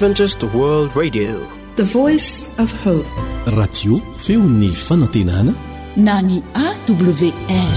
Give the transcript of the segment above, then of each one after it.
Adventist World Radio, the voice of hope. Radio feon'ny fanantenana na ny AWR.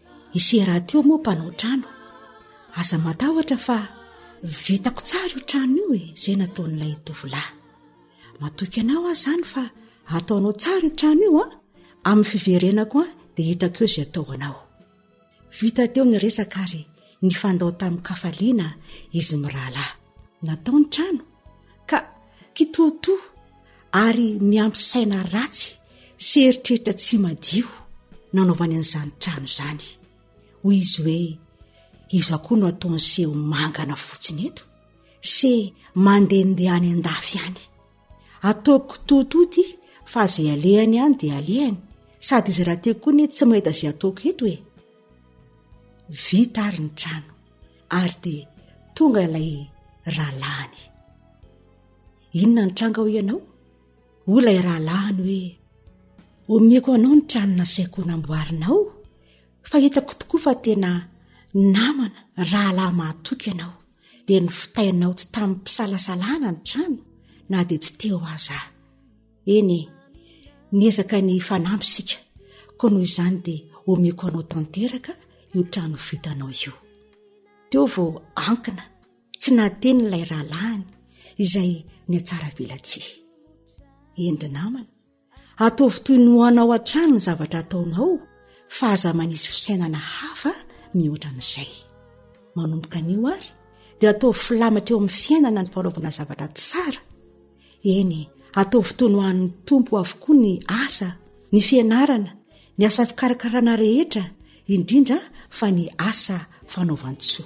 Ise rahateo moa mpanao trano. Aza matahotra fa vitako tsara io trano io e, izay nataon'ilay tovolahy. Matoky anao aho izany fa ataonao tsara io trano io an, amin'ny fiverenako an dia hitako eo izay atao anao. Vita teo ny resaka ary nifandao tamin-kafaliana izy mirahalahy. Natao ny trano ka kitoatoa ary miampy saina ratsy sy eritreritra tsy madio nanaovany an'izany trano izany hoy izy hoe iza koa no ataony seho mangana fotsiny eto se mandehandeha any an-dafy any ataoko tototy fa zay alehany any dia alehany sady izy raha teo koa ny tsy mahita zay ataoko eto e vita ary ny trano ary dia tonga ilay rahalahiny Inona ny tranga ho ianao? Ho ilay rahalahiny hoe omeko anao ny trano nasaiko namboarinao fa hitako tokoa fa tena namana rahalahy mahatoky ianao dia ny fitainao tsy tamin'ny mpisalasalana ny trano na dia tsy teo aza eny e niezaka ny fanampy isika koa noho izany dia omeko anao tanteraka io trano vitanao io teo vao ankina Tsy nahateny ilay rahalahiny izay nihatsaravelatsihy. Eny ry namana, ataovy toy ny ho anao hatrany ny zavatra ataonao fa aza manisy fisainana hafa mihoatra an'izay. Manomboka anio ary dia ataovy filamatra eo amin'ny fiainana ny fanaovana zavatra tsara. Eny, ataovy toy ny ho an'ny Tompo avokoa ny asa, ny fianarana, ny asa fikarakarana rehetra, indrindra fa ny asa fanaovan-tsoa.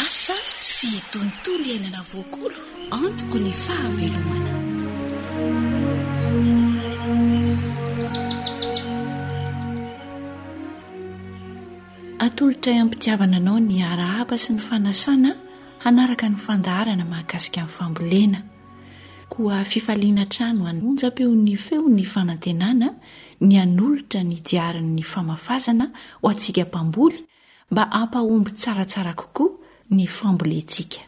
Asa sy tontolo iainana voakolo antoko ny fahavelomana. Atolotray am-pitiavana anao ny arahaba sy ny fanasana hanaraka ny fandaharana mahakasika ny fambolena. Koa fifaliana hatrany ho an' onjam-peon' ny feon' ny fanantenana ny hanolotra ny diarin' ny famafazana ho antsika mpamboly mba hampahomby tsaratsara kokoa ny fambolentsika.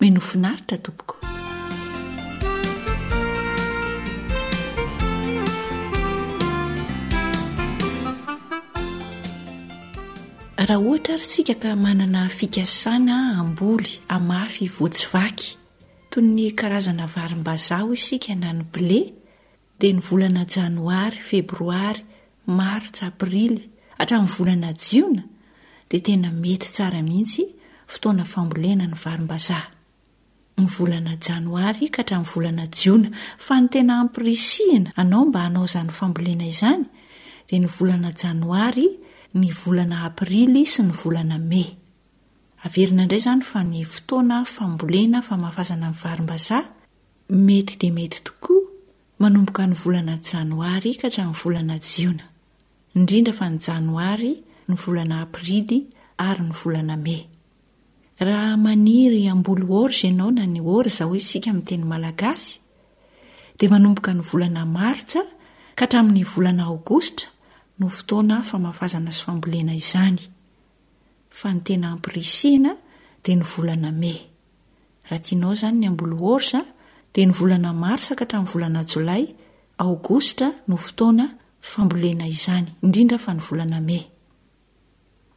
Mino finaritra tompoko. Raha ohatra ary isika ka manana fikasana hamboly hamafy voatsy vaky, Toy ny karazana varimbazaha hoy isika na ny blé dia ny volana janoary, febroary, martsa, aprily hatramin'ny volana jiona dia tena mety tsara mihitsy fotoana fambolena ny varimbazaha. Ny volana janoary ka hatramin'ny volana jiona fa ny tena ampirisihina anao mba hanao izany fambolena izany dia ny volana janoary, ny volana aprily sy ny volana mey. Averina indray izany fa ny fotoana fambolena famafazana ny varimbazaha mety dia mety tokoa manomboka ny volana janoary ka hatramin'ny volana jiona, indrindra fa ny janoary, ny volana aprily ary ny volana mey. Raha maniry hamboly orge ianao na ny orza hoy isika amin'ny teny malagasy dia manomboka ny volana martsa ka hatramin'ny volana aogositra no fotoana famafazana sy fambolena izany. fa ny tena ampirisihina dia ny volana mey. Raha tianao izany ny hamboly orge dia ny volana marsa ka hatramin'ny volana jolay, aogositra no fotoana fambolena izany, indrindra fa ny volana mey.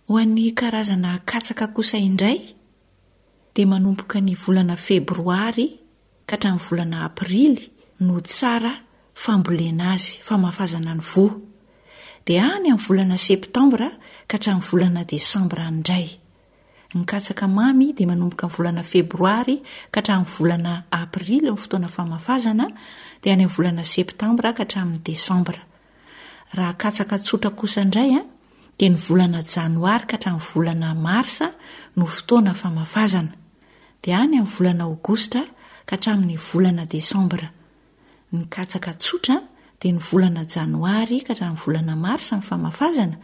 Ho an'ny karazana katsaka kosa indray dia manomboka ny volana febroary ka hatramin'ny volana aprily no tsara fambolena azy, famafazana ny voa, dia any amin'ny volana septambra ka hatramin'ny volana desambra any indray. Ny katsaka mamy dia manomboka ny volana febroary ka hatramin'ny volana aprily ny fotoana famafazana, dia any amin'ny volana septambra ka hatramin'ny desambra. Raha katsaka tsotra kosa indray an, dia ny volana janoary ka hatramin'ny volana marsa no fotoana famafazana. dia any amin'ny volana Aogositra ka hatramin'ny volana Desambra. Ny katsaka tsotra dia ny volana Janoary ka hatramin'ny volana Marsa ny famafazana,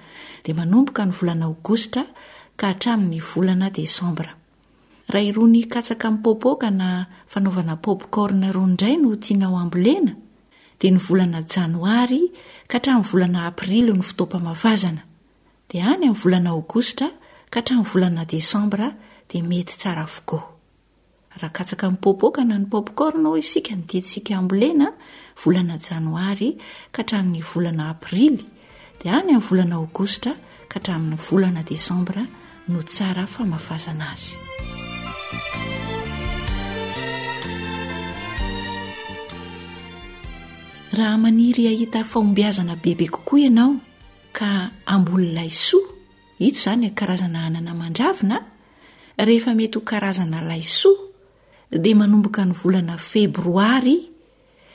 dia manomboka ny volana Aogositra ka hatramin'ny volana Desambra. Raha irony katsaka mipoapoaka na fanaovana popcorn irony indray no tianao hambolena, dia ny volana Janoary ka hatramin'ny volana Aprily no fotoam-pamafazana. Dia any amin'ny volana aogositra ka hatramin'ny volana desambra dia mety tsara avokoa. Raha katsaka mipoapoaka na ny popcorn hoy isika ny diantsika hambolena, volana janoary ka hatramin'ny volana aprily, dia any amin'ny volana aogositra ka hatramin'ny volana desambra no tsara famafazana azy. Raha maniry hahita fahombiazana bebe kokoa ianao, Ka ambololaisoa, ito izany a, karazana anana mandravina a, rehefa mety ho karazana laisoa dia manomboka ny volana febroary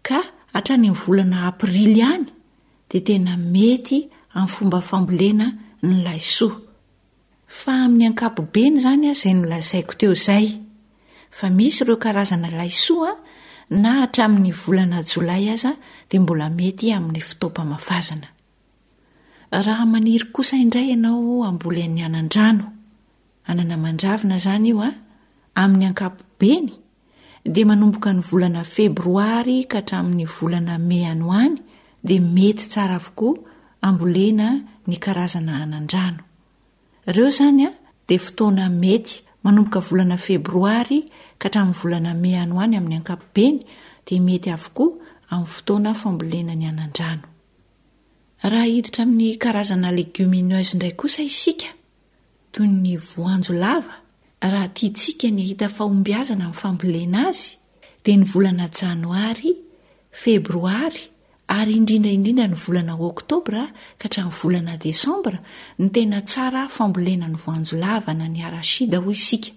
ka hatrany amin'ny volana aprily any dia tena mety amin'ny fomba fambolena ny laisoa. Fa amin'ny ankapobeny izany a, izay nolazaiko teo izay, fa misy ireo karazana laisoa na hatramin'ny volana jolay aza dia mbola mety amin'ny fotoam-pamafazana. Raha maniry kosa indray ianao hamboly an'ny anandrano, anana mandravina izany io an, amin'ny ankapobeny dia manomboka ny volana febroary ka hatramin'ny volana mey any ho any dia mety tsara avokoa ambolena ny karazana anandrano. Ireo izany an dia fotoana mety manomboka volana febroary ka hatramin'ny volana mey any ho any amin'ny ankapobeny dia mety avokoa amin'ny fotoana fambolena ny anandrano. Raha hiditra amin'ny karazana légumineuse indray kosa isika, toy ny voanjo lava, raha tiantsika ny hahita fahombiazana amin'ny fambolena azy, dia ny volana janoary, febroary ary indrindra indrindra ny volana oktobra ka hatramin'ny volana desambra no tena tsara fambolena ny voanjo lava na ny arachide hoy isika,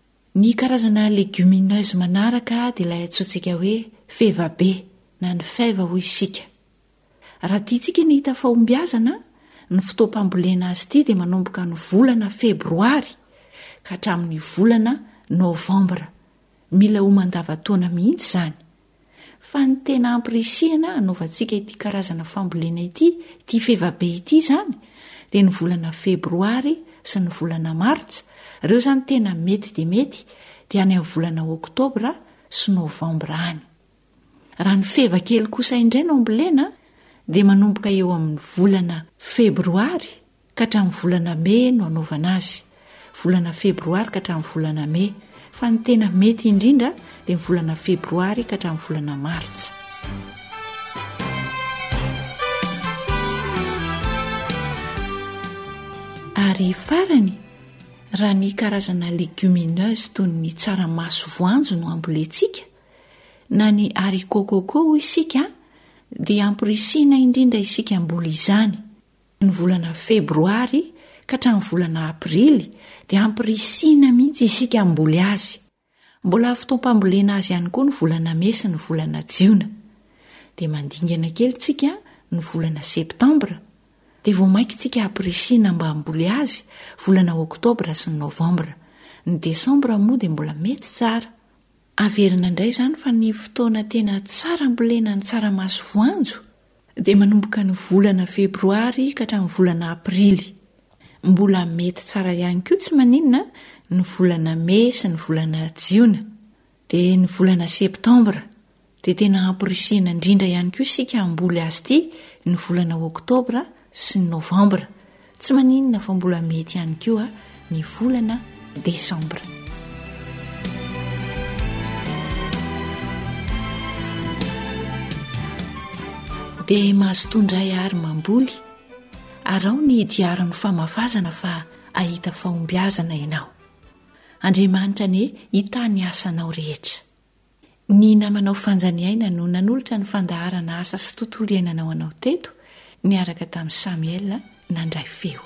Ny karazana légumineuse manaraka dia ilay antsointsika hoe fevabe na ny fève hoy isika. Raha tiantsika ny hita fahombiazana, ny fotoam-pambolena azy ity dia manomboka ny volana febroary ka hatramin'ny volana novambra. Mila ho mandava-taona mihitsy izany. Fa ny tena hampirisihana hanaovantsika ity karazana fambolena ity, ity fevabe ity izany, dia ny volana febroary sy ny volana martsa, ireo izany tena mety dia mety, dia any amin'ny volana oktobra sy novambra any. Raha ny feva kely kosa indray no ambolena dia manomboka eo amin'ny volana febroary ka hatramin'ny volana mey no hanaovana azy, volana febroary ka hatramin'ny volana mey, fa ny tena mety indrindra dia ny volana febroary ka hatramin'ny volana martsa. Ary farany, raha ny karazana legumineuse toy ny tsaramaso voanjo no ambolentsika na ny haricot coco hoy isika dia ampirisihina indrindra isika mbola izany Ny volana Febroary ka hatramin'ny volana Aprily dia ampirisihina mihitsy isika hamboly azy. Mbola fotoam-pambolena azy ihany koa ny volana Mey sy ny volana Jiona. Dia mandingana kely isika ny volana Septambra, dia vao mainka isika ampirisihina mba hamboly azy volana Oktobra sy ny Novambra. Ny Desambra moa dia mbola mety tsara. Averina indray izany fa ny fotoana tena tsara hambolena ny tsaramaso voanjo dia manomboka ny volana febroary ka hatramin'ny volana aprily. Mbola mety tsara ihany koa tsy maninona ny volana mey sy ny volana jiona. Dia ny volana septambra. Dia tena amporisihina indrindra ihany koa isika hamboly azy ity ny volana oktobra sy ny novambra, tsy maninona fa mbola mety ihany koa ny volana desambra. Dia mazotoa indray ary mamboly, arao ny hidiaran'ny famafazana fa ahita fahombiazana ianao. Andriamanitra anie hitaha ny asanao rehetra. Ny namanao Fanja Niaina no nanolotra ny fandaharana asa sy tontolo iainana ho anao teto, niaraka tamin'i Samuel nandray feo.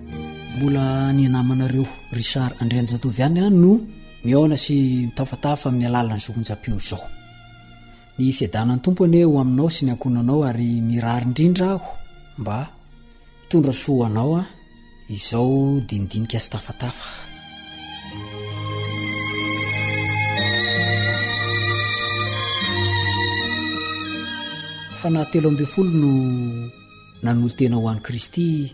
Mbola ny namanareo Richard Andrianjatovo ihany an no mihaona sy mitafatafa amin'ny alalan'ny zohonjapeo izao. Ny fiadanan'ny tompo anie ho aminao sy ny ankonanao ary mirary indrindra aho mba hitondra soa anao an izao dinidinika sy tafatafa. Fa na telo ambin'ny folo no nanolo tena ho an'i Kristy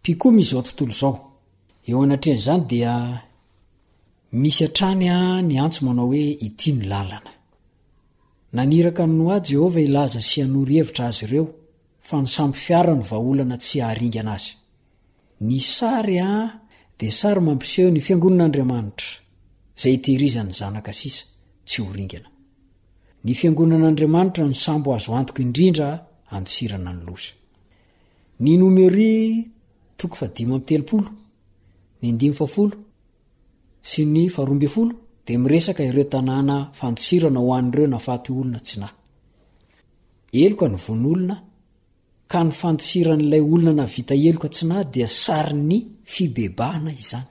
Mpikomy izao tontolo izao. Eo anatrehan'izany dia misy hatrany ny antso manao hoe ity no lalana. Naniraka an'i Noa Jehovah hilaza sy hanoro hevitra azy ireo fa ny sambo fiara no vahaolana tsy haharingana azy. Ny sary A dia sary mampiseho ny Fiangonan'Andriamanitra izay hitehirizan'ny zanaka sisa tsy ho ringana. Ny Fiangonan'Andriamanitra no sambo azo antoka indrindra handosirana ny loza. Ny Nomery toko fahadimy amby telopolo, ny andimy fahafolo sy ny faharoa ambin'ny folo dia miresaka ireo tanàna fandosirana ho an'ireo nafaty olona tsy naha. Heloka ny vono olona ka ny fandosiran'ilay olona nahavita heloka tsy naha dia sarin'ny fibebahana izany.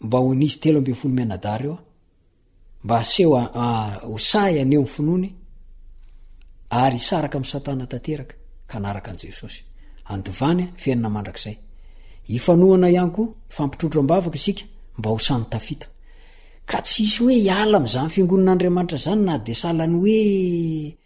Mba ho nisy telo ambin'ny folo mianadahy reo mba haseho ho sahy haneho ny finoany ary hisaraka amin'ny satana tanteraka ka anaraka an'i Jesosy. Andovany fiainana mandrakizay. Ifanohana ihany koa, ifampitrotro am-bavaka isika mba ho samy tafita. Ka tsy hisy hoe hiala amin'izany fiangonan'Andriamanitra izany na dia sahalan'ny hoe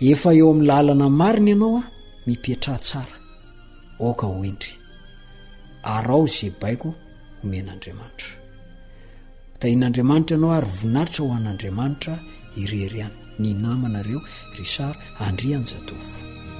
Efa eo amin'ny lalana marina ianao a, mipetraha tsara, aoka ho entry, arao izay baiko homen'Andriamanitra. Tahian'Andriamanitra ianao ary voninahitra ho an'Andriamanitra irery ihany. Ny namanareo Richard Andrianjatovo.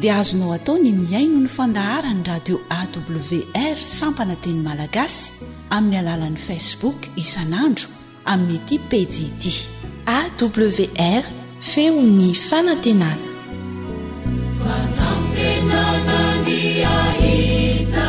dia azonao atao ny mihaino ny fandaharan'ny radio awr sampana teny malagasy amin'ny alalan'ny facebook isan'andro amin'ity pejy ity awr feon'ny fanantenana fanantenana ny ahita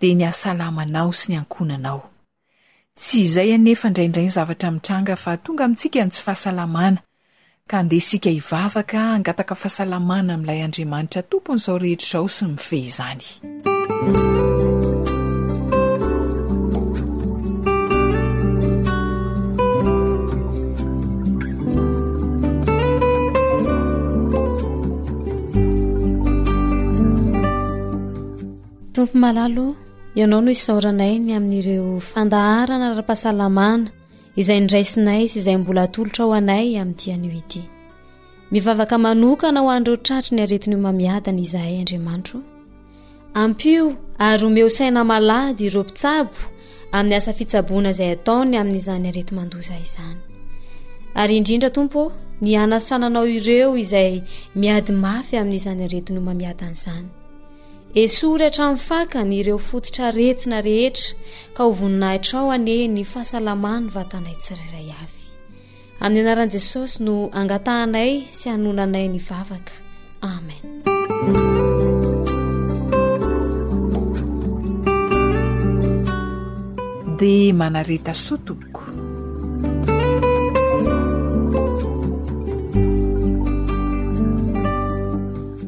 dia ny hasalamanao sy ny ankohonanao. Tsy izay anefa indraindray ny zavatra mitranga fa tonga amintsika ny tsy fahasalamana, ka andeha isika hivavaka hangataka fahasalamana amin'ilay Andriamanitra Tompon'izao rehetra izao sy mifehy izany. Tompo malala ô, Ianao no isaoranay ny amin'ireo fandaharana ara-pahasalamana izay niraisinay sy izay mbola atolotra ho anay amin'ity anio ity. Mivavaka manokana ho an'ireo tratry ny aretin'ny homamiadana izahay Andriamanitro. Ampio ary omeo saina malady ireo mpitsabo amin'ny asa fitsaboana izay ataony amin'izany areti-mandoza izany. Ary indrindra Tompo ô, ny hanasananao ireo izay miady mafy amin'izany aretin'ny homamiadana izany. Esory hatramin'ny fakany ireo fototr'aretina rehetra, ka ho voninahitrao anie ny fahasalaman'ny vatanay tsirairay avy. Amin'ny anaran'i Jesosy no angatahanay sy hanonanay ny vavaka. Amen. dia manareta soa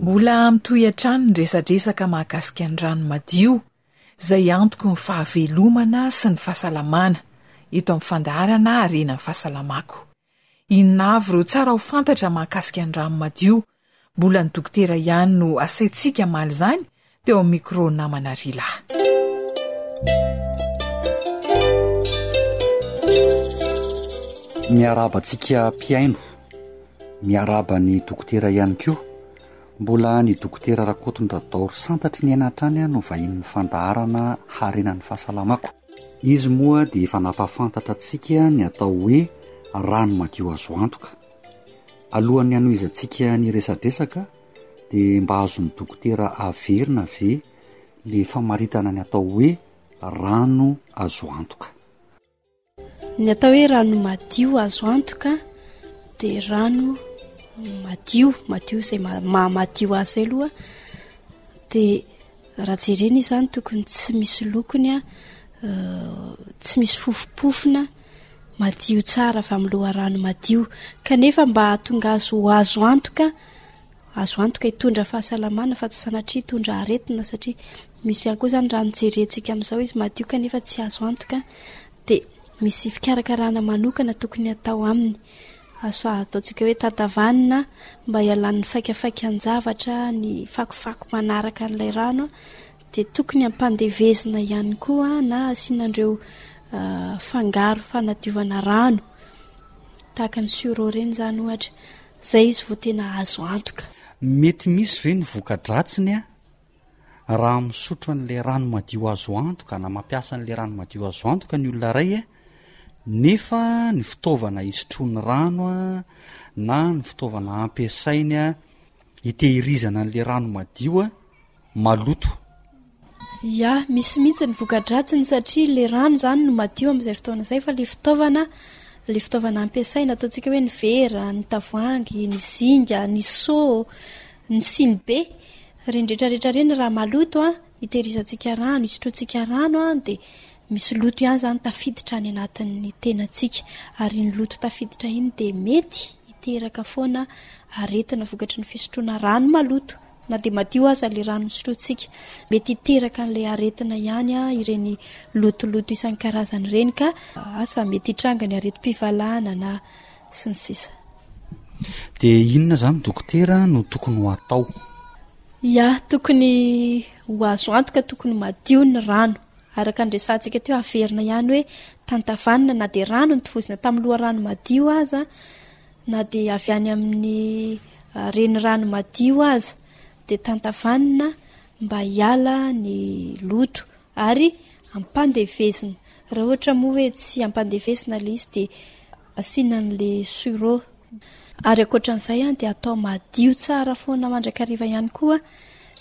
Mbola mitohy hatrany ny resadresaka mahakasika ny rano madio izay antoky ny fahavelomana sy ny fahasalamana eto amin'ny fandaharana Harena ny fahasalamako. Inona avy ireo tsara ho fantatra mahakasika ny rano madio? Mbola ny dokotera ihany no asaintsika hamaly izany teo amin'ny micro namana Rila. Miarahaba antsika mpihaino, miarahaba ny dokotera ihany koa. Mbola ny Dokotera Rakotondradaoro santatry ny aina hatrany no vahinin'ny fandaharana Harena ny fahasalamako. Izy moa dia efa nampahafantatra antsika ny atao hoe rano madio azo antoka. Alohan'ny hanohizantsika ny resadresaka dia mba azon'ny Dokotera averina ve le famaritana ny atao hoe rano azo antoka. Ny atao hoe rano madio azo antoka dia rano madio madio izay mahamadio azy izay aloha dia raha jerena izany tokony tsy misy lokony a euh, tsy misy fofopofona madio tsara avy amin'ny loharano madio kanefa mba hahatonga azy ho azo antoka Azo antoka hitondra fahasalamana fa tsy sanatria hitondra aretina satria misy ihany koa izany raha ny jerentsika amin'izao izy madio kanefa tsy azo antoka dia misy fikarakarana manokana tokony hatao aminy. Asa ataontsika hoe tantavanina mba hialan'ny faikafaikan-javatra ny fakofako manaraka an'ilay rano dia tokony hampandevezina ihany koa na asiana an'ireo fangaro fanadiovana rano tahaka ny suro ireny izany ohatra. Zay izy vo tena azo antoka. Mety misy ve ny voka-dratsiny a raha misotro an'ilay rano madio azo antoka na mampiasa an'ilay rano madio azo antoka ny olona iray a nefa ny fitaovana hisotroany rano a na ny fitaovana ampiasainy a hitehirizana an'ilay rano madio a maloto. Ya, misy mihitsy ny voka-dratsiny satria le rano izany no madio amin'izay fotoana izay fa le fitaovana, le fitaovana ampiasaina ataontsika hoe ny vera, ny tavoahangy, ny zinga, ny seau, ny siny be. Ireny rehetrarehetra ireny raha maloto an, itehirizantsika rano, isotroantsika rano an, dia misy loto ihany izany tafiditra any anatin'ny tenantsika. Ary iny loto tafiditra iny dia mety hiteraka foana aretina vokatry ny fisotroana rano maloto. Na dia madio aza ilay rano sotrointsika, mety hiteraka an'ilay aretina ihany ireny lotoloto isan-karazany ireny ka asa mety hitranga ny aretim-pivalana na sy ny sisa. Dia inona izany dokotera no tokony ho atao? Ia, tokony ho azo antoka tokony madio ny rano. Araka ny resahantsika teo, averina ihany hoe tantavanina na dia rano notovozina tamin'ny loharano madio aza. Na dia avy any amin'ny renirano madio aza, dia tantavanina mba hiala ny loto ary ampandevezina. Raha ohatra moa hoe tsy ampandevezina ilay izy dia asiana an'ilay sur'eau. Ary ankoatran'izay dia atao madio tsara foana mandrakariva ihany koa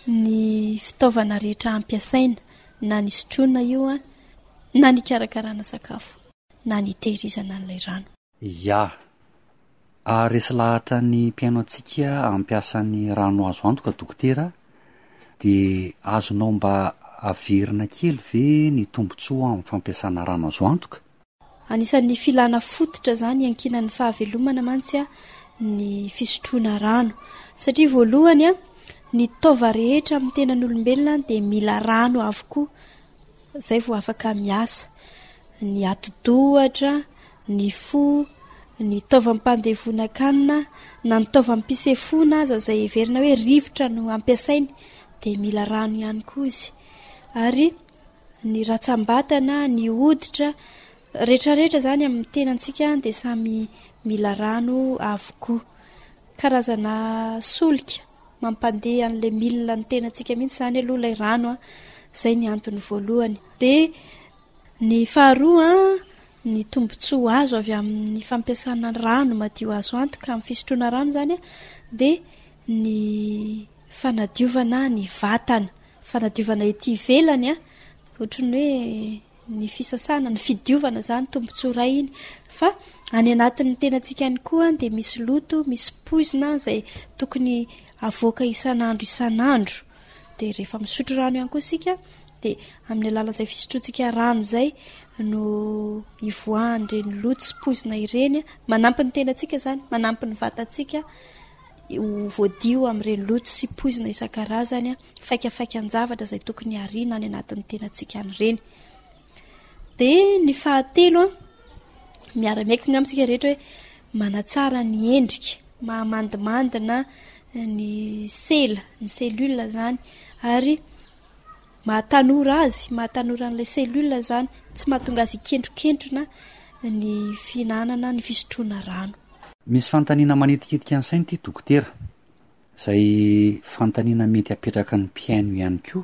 ny fitaovana rehetra ampiasaina, na ny sotroina io, na ny hikarakarana sakafo, na ny hitehirizana an'ilay rano. Ia. Aharesy lahatra ny mpihaino antsika hampiasa ny rano azo antoka dokotera a! Dia azonao mba averina kely ve ny tombontsoa amin'ny fampiasana rano azo antoka? Anisan'ny filana fototra izany iankinan'ny fahavelomana mantsy ny fisotroana rano. Satria voalohany, ny taova rehetra amin'ny tenan'olombelona dia mila rano avokoa izay vao afaka miasa. Ny atidoha ohatra. ny fo, ny taovam-pandevonan-kanina na ny taovam-pisefoana aza izay heverina hoe rivotra no ampiasainy dia mila rano ihany koa izy. Ary ny ratsam-batana, ny hoditra, rehetrarehetra izany amin'ny tenantsika dia samy mila rano avokoa. Karazana solika mampandeha an'ilay milina ny tenantsika mihitsy izany aloha ilay rano, izay ny antony voalohany. Dia ny faharoa ny tombontsoa azo avy amin'ny fampiasana ny rano madio azo antoka amin'ny fisotroana rano izany dia ny fanadiovana ny vatana fanadiovana ety ivelany a ohatra ny hoe ny fisasana ny fidiovana izany tombontsoa iray iny fa any anatin'ny tenantsika ihany koa dia misy loto misy poizina izay tokony avoaka isan'andro isan'andro dia rehefa misotro rano ihany koa isika dia amin'ny alalan'izay fisotroantsika rano izay no ivoahan'ireny loto sy poizina ireny manampy ny tenantsika izany manampy ny vatantsika ho voadio amin'ireny loto sy poizina isan-karazany faikafaikan-javatra izay tokony hariana any anatin'ny tenantsika an'ireny Dia ny fahatelo an, miara-miaiky ny amintsika rehetra hoe manatsara ny endrika, mahamandimandina ny sela, ny cellule izany ary mahatanora azy, mahatanora an'ilay cellule izany, tsy mahatonga azy hikentrokentrona ny fihinanana, ny fisotroana rano. Misy fanontaniana manitikitika ny saina ity dokotera, izay fanontaniana mety hapetraka ny mpihaino ihany koa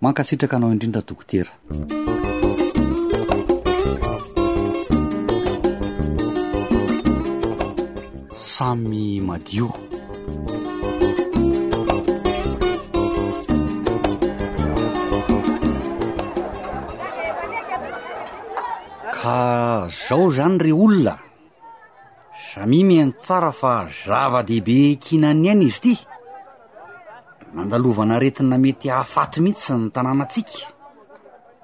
Mankasitraka anao indrindra dokotera. samy madio ka zao zany ry olona Jamie mihaino tsara fa zava-dehibe kinan'ny aina izy ity. Nandalovana aretina mety hahafaty mihitsy ny tanànantsika.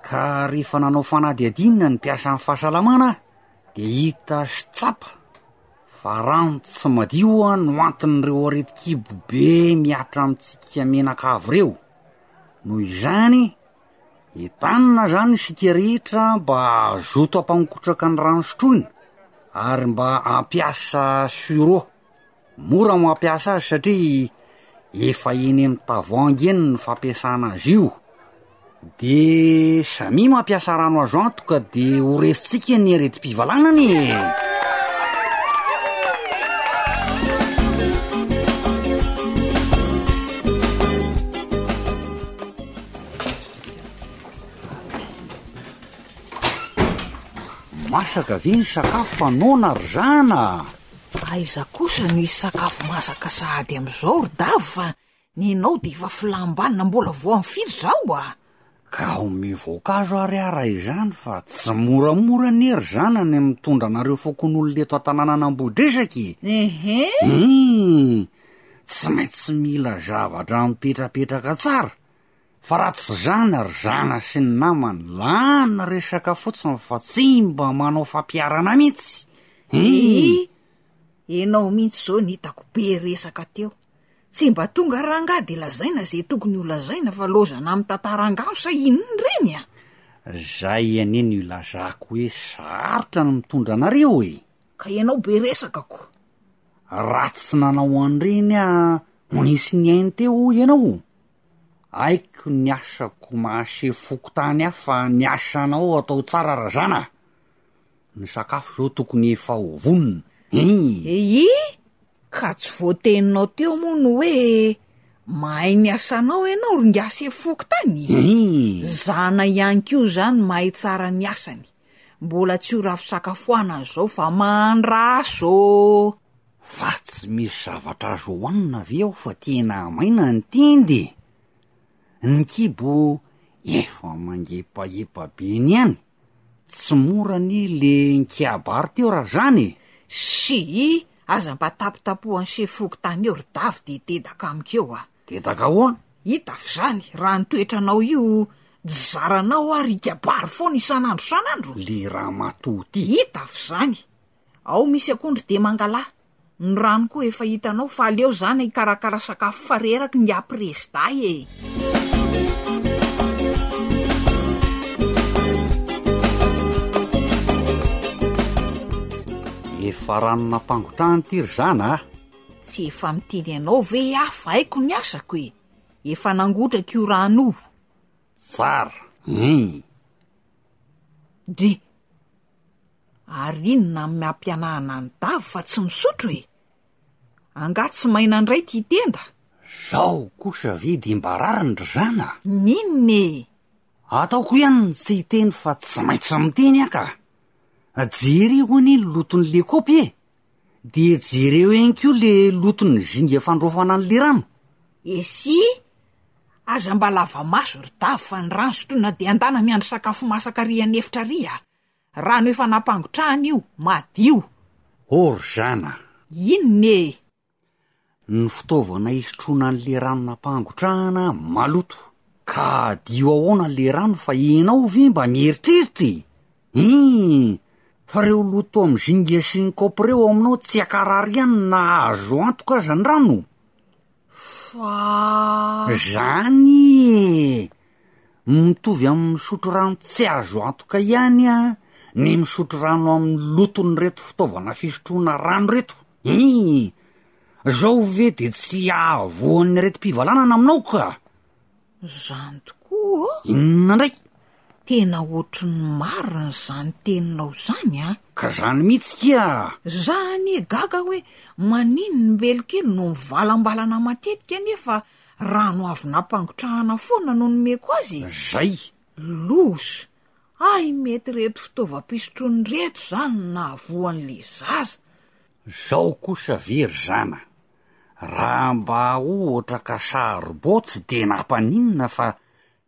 Ka rehefa nanao fanadihadiana ny mpiasan'ny fahasalamana dia hita sy tsapa fa rano tsy madio no anton'ireo aretin-kibo be mihatra amintsika menaka avo ireo. Noho izany, Entanina zany isika rehetra mba hazoto hampangotraka ny rano sotroiny ary mba hampiasa sur'eau, mora mampiasa azy satria efa eny amin'ny tavoahangy eny ny fampiasana azy io, de samia mampiasa rano azo antoka de ho resintsika ny aretim-pivalanana e. Masaka ve ny sakafo fa noana ry zana a! Aiza kosa no hisy sakafo masaka sahady amin'izao ry Dave fa ny anao dia efa filam-banona mbola vao amin'ny firy izao a! Ka omeo voankazo ary aho raha izany fa tsy moramora anie ry zana ny mitondra anareo fokonolona eto an-tanànan'Ambohidresaka e! Ehe! Hum! tsy maintsy mila zavatra mipetrapetraka tsara fa raha tsy izany ary zana sy ny namany lany resaka fotsiny fa tsy mba manao fampiarana mihitsy i enao mihitsy zao ny hitako be resaka teo tsy mba tonga rangah de lazaina zay tokony ho lazaina fa lozana amin'ny tantarangaho sa inony reny a zay anie no ilazako hoe sarotra ny mitondra anareo e Ka ianao be resaka ko. Raha tsy nanao an'ireny aho no nisy ny ainy teo hoy ianao? Haiko ny asako mahase foko tany aho fa ny asanao atao tsara Razana a! Ny sakafo izao tokony efa ho vonona. Hii! Hii! Ka tsy voateninao teo moa ny hoe mahay ny asanao ianao ry ngasy foko tany? Hii! Zana ihany koa izany mahay tsara ny asany. mbola tsy ho raha fisakafoanana izao fa mandraso ô! Fa tsy misy zavatra azo hohanina ve ao fa tena maina ny tenda e! Ny kibo efa mangepahepa be niany, tsy mora anie le nkiabary teo raha zany e! Sii, aza mba tapitapohan'i Chef Fokontany eo ry Davo dia dedaka amiko eo ah! De dakahoana? Hita avy zany raha ny toetranao io tsy zaranao ary ikabary foana isan'andro san'andro. Le ramatoa ty. Hita avy zany. Ao misy akondro de mangalaha. Ny rano koa efa hitanao fa aleo zany hikarakara sakafo fa reraky ny prezida e. Efa rano nampangotrahany ty ry zana a. Tsy efa miteny anao ve aho fa haiko ny asako e! Efa nangotraka io rano io. Tsara. Hum. Dry. Ary inona amin'ny ampianahana an'i Davy fa tsy misotro e! Angaha tsy maina indray ity tenda? Zao kosa ve dia mba rariny ry zana? N'inona e! Ataoko ihany ny tsy hiteny fa tsy maintsy miteny aho ka. Jereo anie ny loton'ilay kopy e! De jereo ihany koa le loton'ny zinga fandraofana an'le rano. Esia, aza mba lava maso ry Dave fa ny rano sotroina dia andana miandry sakafo masaka ary any efitra ary a! Rano efa nampangotrahana io, madio. Horzana. Inona e! Ny fitaovana hisotroana an'le rano nampangotrahana maloto. Ka adio ahoana le rano fa enao ve mba mieritreritra e! Hii! Fa reo loto am zinga sy ny kaopy reo aminao tsy akarary ihany na azo antoka aza ny rano! Fa. Zany ee! Mitovy amin'ny misotro rano tsy azo antoka ihany ny misotro rano amin'ny loton'ireto fitaovana fisotroana rano ireto. Iiii. Zao ve de tsy ahavoan'ny aretim-pivalanana aminao ka! Zany tokoa ô! Inona ndray? Tena ohatry ny marina izany teninao izany a! Ka zany mihitsy kia! Za anie gaga hoe manin ny mbelokely no mivalambalana matetika nefa Rano avy nampangotrahana foana no nomeko azy e! Zay! Lous! Hay mety reto fitaovam-pisotroany reto zany no nahavoany le zaza! Zao kosa ve ry zana! Raha mba ohatra ka saribao tsy dia nampaninona fa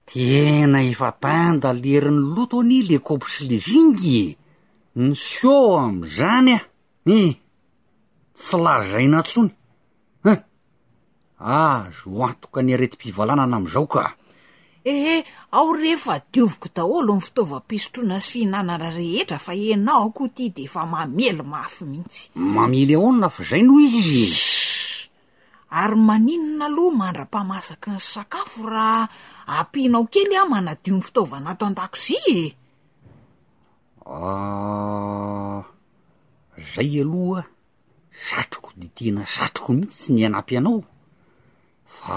tena efa tanda lerin'ny loto anie le kaopy sy le zingy e! Ny show amin'izany a! He! Tsy lazaina tsony! Huh! Azo antoka ny aretim-pivalanana amin'izao ka! Ehe, ao re fa dioviko daholo ny fitaovam-pisotroana sy fihinanana rehetra fa ianao koa ity dia efa mamely mafy mihitsy. Mamely ahoana fa izay no izy e! Ary maninona aloha mandra-pamasaky ny sakafo raha ampianao kely aho manadio ny fitaovana ato an-dakozia e? Ah, izay aloha satriko de tena satriko mihitsy ny hanampy anao fa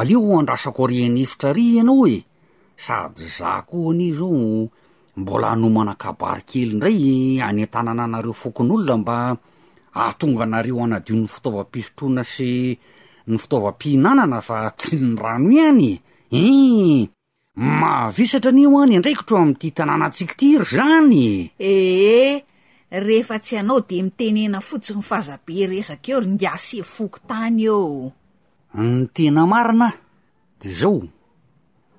aleo ho andrasako ary an'efitra ary ianao e, sady zah koa anie zao mbola hanomana kabary kely indray any an-tanana anareo fokonolona mba ahatonga anareo hanadio ny fitaovam-pisotroana sy ny fitaovam-pihinanana fa tsy ny rano ihany e, eeh. Mavesatra anie hoa ny andraikitro amin'ity tanànantsika ity ry zany e! Ee, rehefa tsy ianao dia mitenena fotsiny f'aza be resaka eo ry ngasy e, fokontany eo. Ny tena marina dia izao,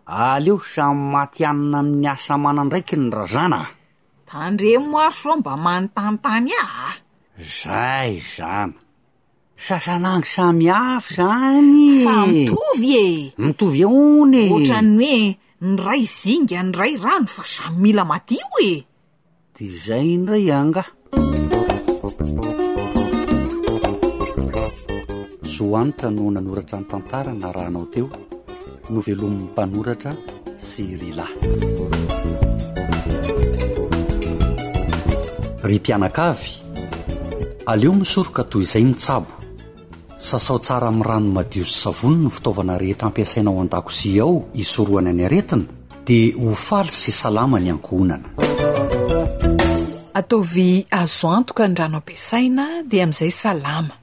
aleo samy matihanina amin'ny asa aman'andraikiny Razana a! Tandremo ary sao mba manontany tany aho a! Zay zany! Sasan'angy samy hafa izany e! Fa mitovy e! Mitovy ahoana e? Ohatran'ny hoe ny ray zinga, ny ray rano fa samy mila madio e! Dia izay indray angaha! Zohanitra no nanoratra ny tantara narahanao teo. novelomin'ny mpanoratra Cyrilla. Ry mpianakavy, aleo misoroka toy izay ny tsabo. Sasao tsara amin'ny rano madio sy savony ny fitaovana rehetra ampiasaina ao an-dakozia ao hisorohana ny aretina, dia ho faly sy salama ny ankohonana. Ataovy azo antoka ny rano ampiasaina dia amin'izay salama.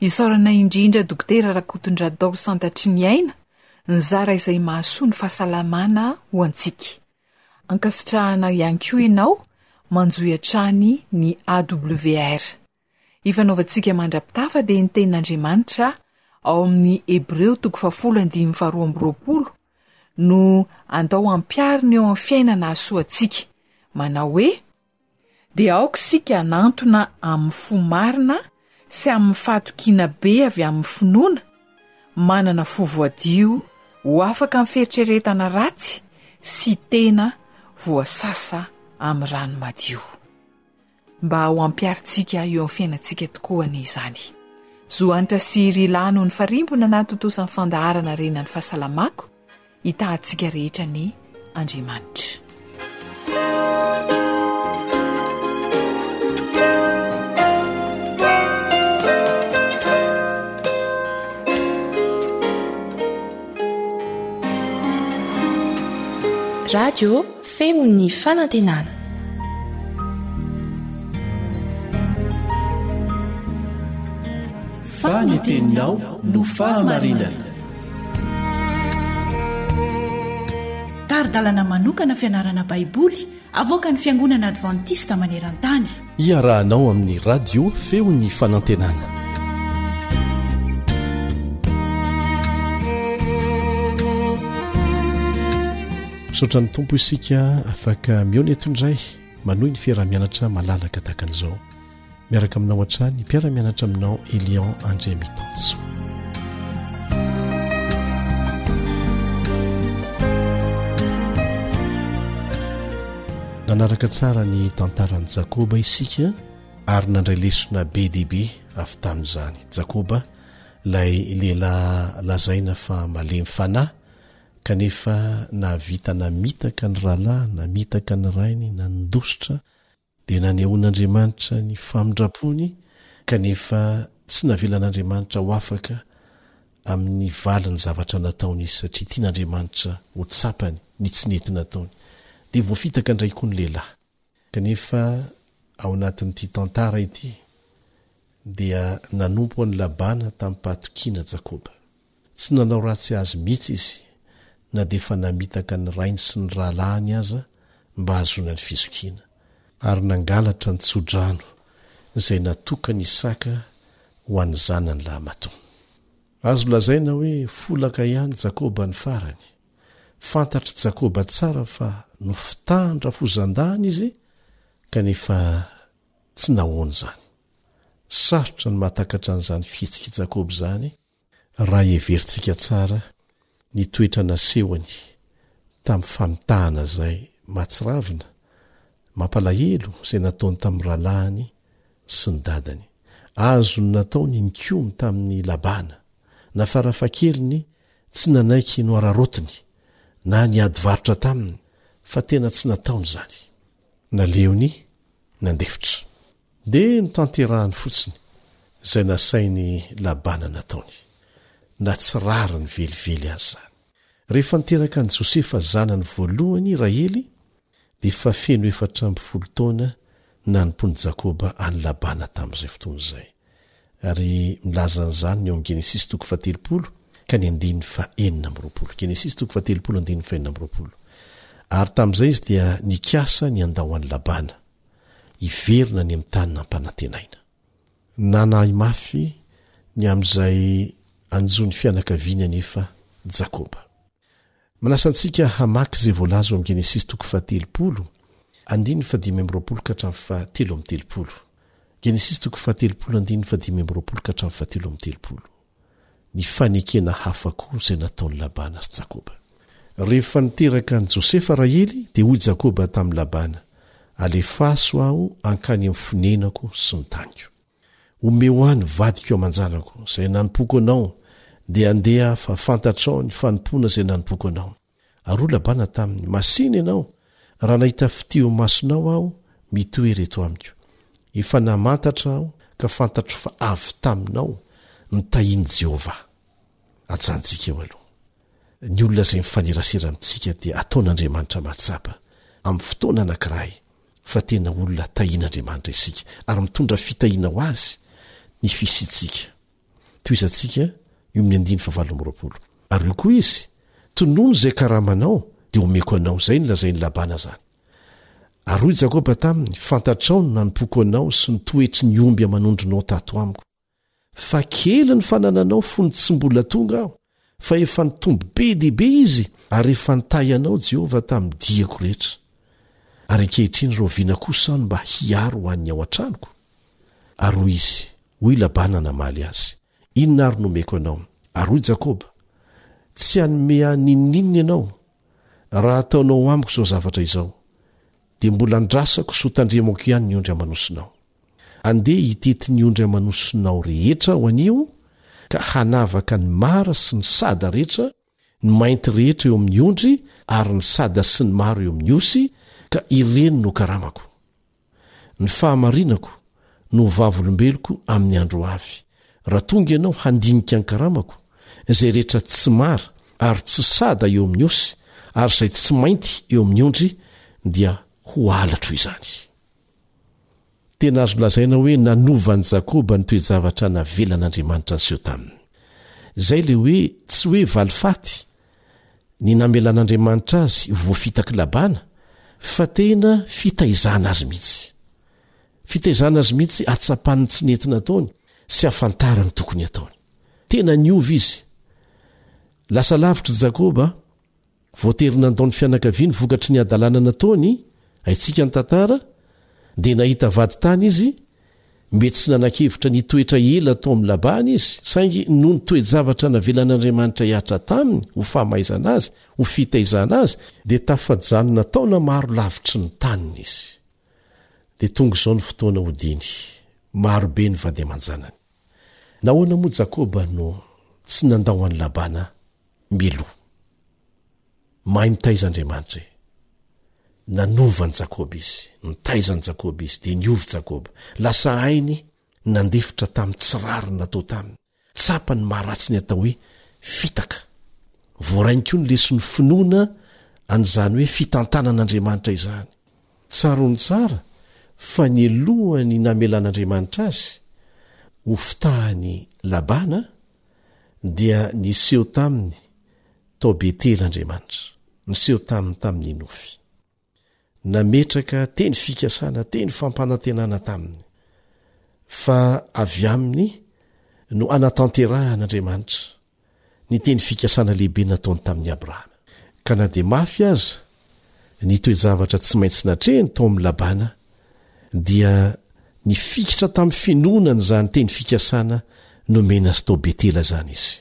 Isaorana indrindra Dokotera Rakotondradao Santatriniaina nizara izay mahasoa ny fahasalamana ho antsika. Ankasitrahana ihany koa ianao manjohy hatrany ny AWR. Ifanaovantsika mandrapitafa dia ny tenin'Andriamanitra ao amin'ny Hebreo toko fahafolo andininy faharoa amby roapolo no andao ampiharina eo amin'ny fiainana hahasoa antsika, manao hoe, dia aoka isika hanantona amin'ny fo marina sy amin'ny fahatokiana be avy amin'ny finoana, manana fo voadio ho afaka amin'ny fieritreretana ratsy sy tena voasasa amin'ny rano madio. Mba ho ampiharintsika eo amin'ny fiainantsika tokoa anie izany. Zo Hanitra sy Ry Lahy noho ny farimbona nahatontosa ny fandaharana Reny an'ny Fahasalamako, hitahantsika rehetra anie Andriamanitra. Radio Feon'ny Fanantenana. fa ny teninao no fahamarinana tari-dalana manokana fianarana baiboly avoaka ny fiangonana advantista maneran-tany iarahanao amin'ny radio feon'ny fanantenana misaotra ny tompo isika afaka mihaona eto indray manohy ny fiaraha-mianatra malalaka tahaka an'izao miaraka aminao hatrany mpiara-mianatra aminao Elian Andriamitanso nanaraka tsara ny tantaran'i Jakoba isika ary nandray lesona be dia be avy tamin'izany Jakoba ilay lehilahy lazaina fa malemy fanahy kanefa nahavita namitaka ny rahalahy namitaka ny rainy nandositra Dia nanehoan'Andriamanitra ny famindrampony kanefa tsy navelan'Andriamanitra ho afaka amin'ny valin'ny zavatra nataony izy satria tian'Andriamanitra ho tsapany ny tsy nety nataony. Dia voafitaka indray koa ny lehilahy. Kanefa ao anatin'ity tantara ity dia nanompo an'i Labana tamim-pahatokiana Jakoba. Tsy nanao ratsy azy mihitsy izy, na dia efa namitaka ny rainy sy ny rahalahiny aza mba hahazoana ny fizokiana. Ary nangalatra ny tsodrano izay natokan' Isaka ho an'ny zanany lahimatoa. Azo lazaina hoe folaka ihany Jakoba ny farany. Fantatr'i Jakoba tsara fa nofitahan-drafozan-dahiny izy, kanefa tsy nahoany izany. Sarotra ny mahatakatra an'izany fihetsik' i Jakoba izany Raha heverintsika tsara ny toetra nasehony tamin'ny famitahana izay mahatsiravina, mampalahelo izay nataony tamin'ny rahalahiny sy ny dadany. Azony natao ny nikomy tamin'i Labana, na farafahakeliny tsy nanaiky nohararaotiny na niady varotra taminy, fa tena tsy nataony izany. Naleony nandefitra. Dia notanterahany fotsiny izay nasain'i Labana nataony, na tsy rariny velively aza izany. Rehefa niteraka an'i Josefa zanany voalohany i Rahely, dia efa feno efatra amby folo taona nanompon'i Jakoba an'i Labana tamin'izay fotoana izay. Ary milaza an'izany ny ao amin'ny Genesisy toko fahatelopolo ka ny andininy fahenina amby roapolo. Genesisy toko fahatelopolo andininy fahenina amby roapolo. Ary tamin'izay izy dia nikasa ny handao an'i Labana, hiverina any amin'ny tany nampanantenaina. Nanahy mafy ny amin'izay hanjo ny fianakaviany anefa Jakoba. Manasa antsika hamaky izay voalaza ao amin'ny Genesisy toko fahatelopolo, andininy fahadimy amby roapolo ka hatramin'ny fahatelo amby telopolo. Genesisy toko fahatelopolo, andininy fahadimy amby roapolo ka hatramin'ny fahatelo amby telopolo. Ny fanekena hafa koa izay nataon'i Labana sy Jakoba. Rehefa niteraka an'i Josefa Rahely, dia hoy Jakoba tamin'i Labana, Alefaso aho hankany amin'ny fonenako sy ny taniko. Omeo ahy ny vadiko aman-janako, izay nanompoako Anao, dia handeha aho, fa fantatrao ny fanompoana izay nanompoako Anao. Ary hoy Labana taminy, Masìna ianao, raha nahita fitia eo imasonao aho, mitoery eto amiko. Efa namantatra aho, ka fantatro fa avy taminao ny tahian'i Jehovah. Ajanontsika eo aloha. Ny olona izay mifanerasera amintsika dia ataon'Andriamanitra mahatsapa, amin'ny fotoana anankiray, fa tena olona tahian'Andriamanitra isika ary mitondra fitahiana ho Azy ny fisiantsika. Tohizantsika io amin'ny andininy fahavalo amby roapolo. Ary hoy koa Izy, Tonony izay karamanao, dia homeko anao. Izay no lazain'i Labana izany. Ary hoy i Jakoba taminy, Fantatrao ny nanompoako anao sy ny toetry ny omby aman'ondrinao tato amiko. fa kely ny fanananao fony tsy mbola tonga aho fa efa nitombo be dia be izy ary efa nitahy anao jehovah tamin'ny diako rehetra ary ankehitriny raoviana kosa aho no mba hiaro ho an'ny ao an-tranoko ary hoy izy hoy labana namaly azy inona ary nomeko anao ary hoy jakoba tsy hanome ahy ninoninona ianao raha ataonao amiko izao zavatra izao dia mbola andrasako sy hotandremako ihany ny ondry amanosinao Andeha hitety ny ondry aman'osonao rehetra aho anio, ka hanavaka ny mara sy ny sada rehetra, ny mainty rehetra eo amin'ny ondry ary ny sada sy ny maro eo amin'ny osy, ka ireny no karamako. Ny fahamarinako no ho vavolombeloko amin'ny andro ho avy, raha tonga ianao handinika ny karamako, izay rehetra tsy mara ary tsy sada eo amin'ny osy ary izay tsy mainty eo amin'ny ondry dia ho halatro izany. Tena azo lazaina hoe nanova an'i Jakoba ny toe-javatra navelan'Andriamanitra niseho taminy. Izay ilay hoe tsy hoe valifaty ny namelan'Andriamanitra azy ho voafitak'i Labana, fa tena fitaizana azy mihitsy. Fitaizana azy mihitsy hahatsapany ny tsy nety nataony sy hahafantara ny tokony hataony. Tena niova izy. Lasa lavitr'i Jakoba. Voatery nandao ny fianakaviany vokatry ny hadalana nataony, haintsika ny tantara, dia nahita vady tany izy, mety tsy nanan-kevitra ny hitoetra ela tao amin'i Labana izy, saingy noho ny toe-javatra navelan'Andriamanitra hihatra taminy ho famaizana azy, ho fitaizana azy, dia tafajanona taona maro lavitry ny taniny izy. Dia tonga izao ny fotoana hodiany, maro be ny vady aman-janany. Nahoana moa Jakoba no tsy nandao an'i Labana Miloha. Mahay mitaiza Andriamanitra e! Nanova an'i Jakoba Izy, nitaiza an'i Jakoba Izy, dia niova i Jakoba. Lasa hainy nandefitra tamin'ny tsy rariny natao taminy. Tsapa ny maha-ratsy ny atao hoe fitaka. Voarainy koa ny leson'ny finoana an'izany hoe fitantanan'Andriamanitra izany. Tsaroany tsara fa ny lohany namelan'Andriamanitra azy ho fitahany Labana dia niseho taminy tao Betela Andriamanitra, niseho taminy tamin'ny nofy. Nametraka teny fikasana, teny fampanantenana taminy, fa avy aminy no anatanterahan' Andriamanitra ny teny fikasana lehibe nataony tamin'i Abrahama. Ka na dia mafy aza Ny toe-javatra tsy maintsy natrehiny tao amin'i Labana dia nifikitra tamin'ny finoana an'izany teny fikasana nomena azy tao Betela izany izy.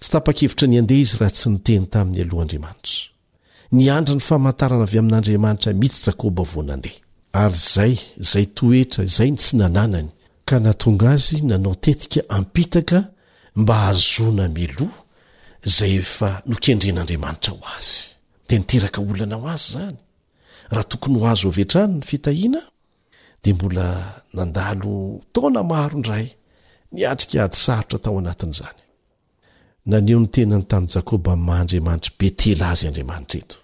Tsy tapa-kevitra ny handeha izy raha tsy niteny taminy aloha Andriamanitra. Niandry ny famantarana avy amin'Andriamanitra mihitsy Jakoba vao nandeha. Ary izay, izay toetra izay no tsy nananany, ka natonga azy nanao tetika ampitaka mba hahazoana miloha izay efa nokendren'Andriamanitra ho azy. Dia niteraka olana ho azy izany. Raha tokony ho azo avy hatrany ny fitahiana, dia mbola nandalo taona maro indray niatrika ady sarotra tao anatin'izany. Naneho ny tenany tamin'i Jakoba amin'ny maha Andriamanitr'i Betela azy Andriamanitra eto.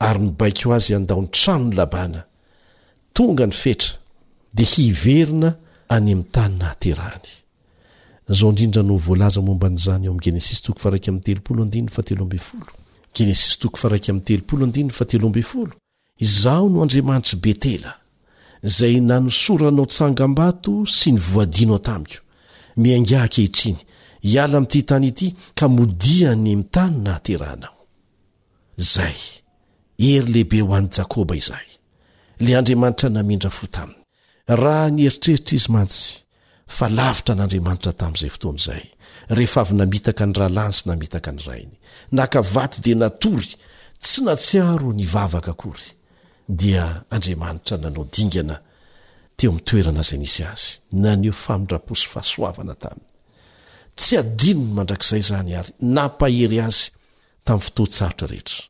Ary nibaiko azy handao ny tranon'i Labana. Tonga ny fetra, dia hiverina any amin'ny tany nahaterahany. Izao indrindra no voalaza momba an'izany ao amin'ny Genesisy toko faha-iraika amby telopolo andininy fahatelo ambin'ny folo. Izaho no Andriamanitr'i Betela, izay nanosoranao tsangambato sy ny voadinao tamiko. Miaingaha ankehitriny, hiala amin'ity tany ity ka modia any amin'ny tany nahaterahanao. Izay, hery lehibe ho an'i Jakoba izay, ilay Andriamanitra namindra fo taminy, raha nieritreritra izy mantsy fa lavitra an'Andriamanitra tamin'izay fotoana izay, rehefa avy namitaka ny rahalahiny sy namitaka ny rainy. Naka vato dia natory, tsy natsiaro nivavaka akory, dia Andriamanitra nanao dingana teo amin'ny toerana izay nisy azy, naneho famindra-po sy fahasoavana taminy. Tsy hadinony mandrakizay izany ary nampahery azy tamin'ny fotoan-tsarotra rehetra.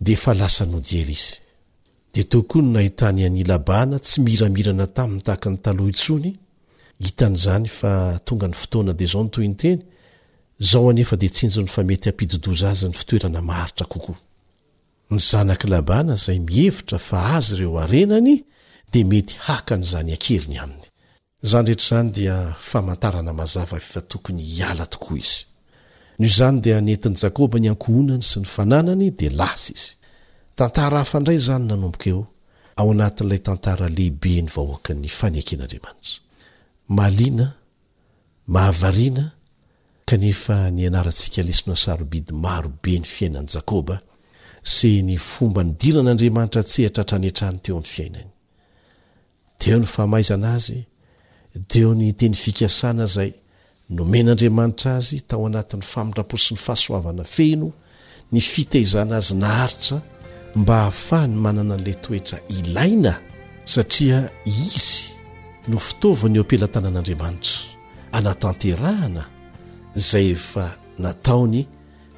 Dia efa lasa nodiera izy. Dia teo koa ny nahitany an' i Labana tsy miramirana taminy tahaka ny taloha intsony, hitany izany fa tonga ny fotoana dia izao ny tohinteny, Izao anefa dia tsinjony fa mety hampididoza azy ny fitoerana maharitra kokoa. Ny zanak' i Labana izay mihevitra fa azy ireo harenany dia mety haka an' izany an-keriny aminy. Izany rehetra izany dia famantarana mazava fa tokony hiala tokoa izy. Noho izany dia nentin'i Jakoba ny ankohonany sy ny fananany dia lasa izy. Tantara hafa indray izany nanomboka eo, ao anatin'ilay tantara lehibe ny vahoakan'ny faneken'Andriamanitra. Mahaliana, mahavariana, kanefa nianarantsika lesona sarobidy maro be ny fiainan'i Jakoba sy ny fomba nidiran'Andriamanitra an-tsehatra hatrany hatrany teo amin'ny fiainany. Dia eo ny famaizana azy, dia eo ny teny fikasana izay nomen'Andriamanitra azy tao anatin'ny famindram-po sy ny fahasoavana feno, ny fitaizana azy naharitra mba hahafahany manana an'ilay toetra ilaina, satria izy no fitaovana eo am-pelatanan'Andriamanitra hanatanterahana izay efa nataony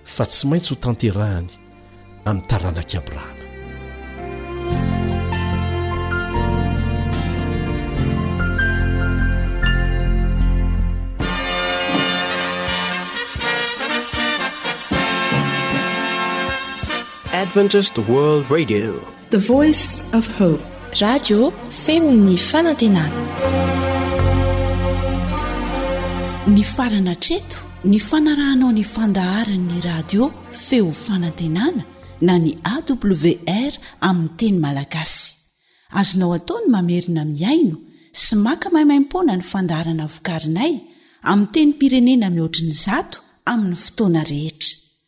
fa tsy maintsy ho tanterahany amin'ny taranak'i Abrahama. Adventist World Radio. The Voice of Hope. Radio feon'ny fanantenana. Nifarana hatreto ny fanarahanao ny fandaharan'ny radio feo fanantenana na ny AWR amin'ny teny malagasy. Azonao atao ny mamerina mihaino sy maka maimaimpoana ny fandaharana vokarinay amin'ny tenim-pirenena mihoatry ny zato amin'ny fotoana rehetra.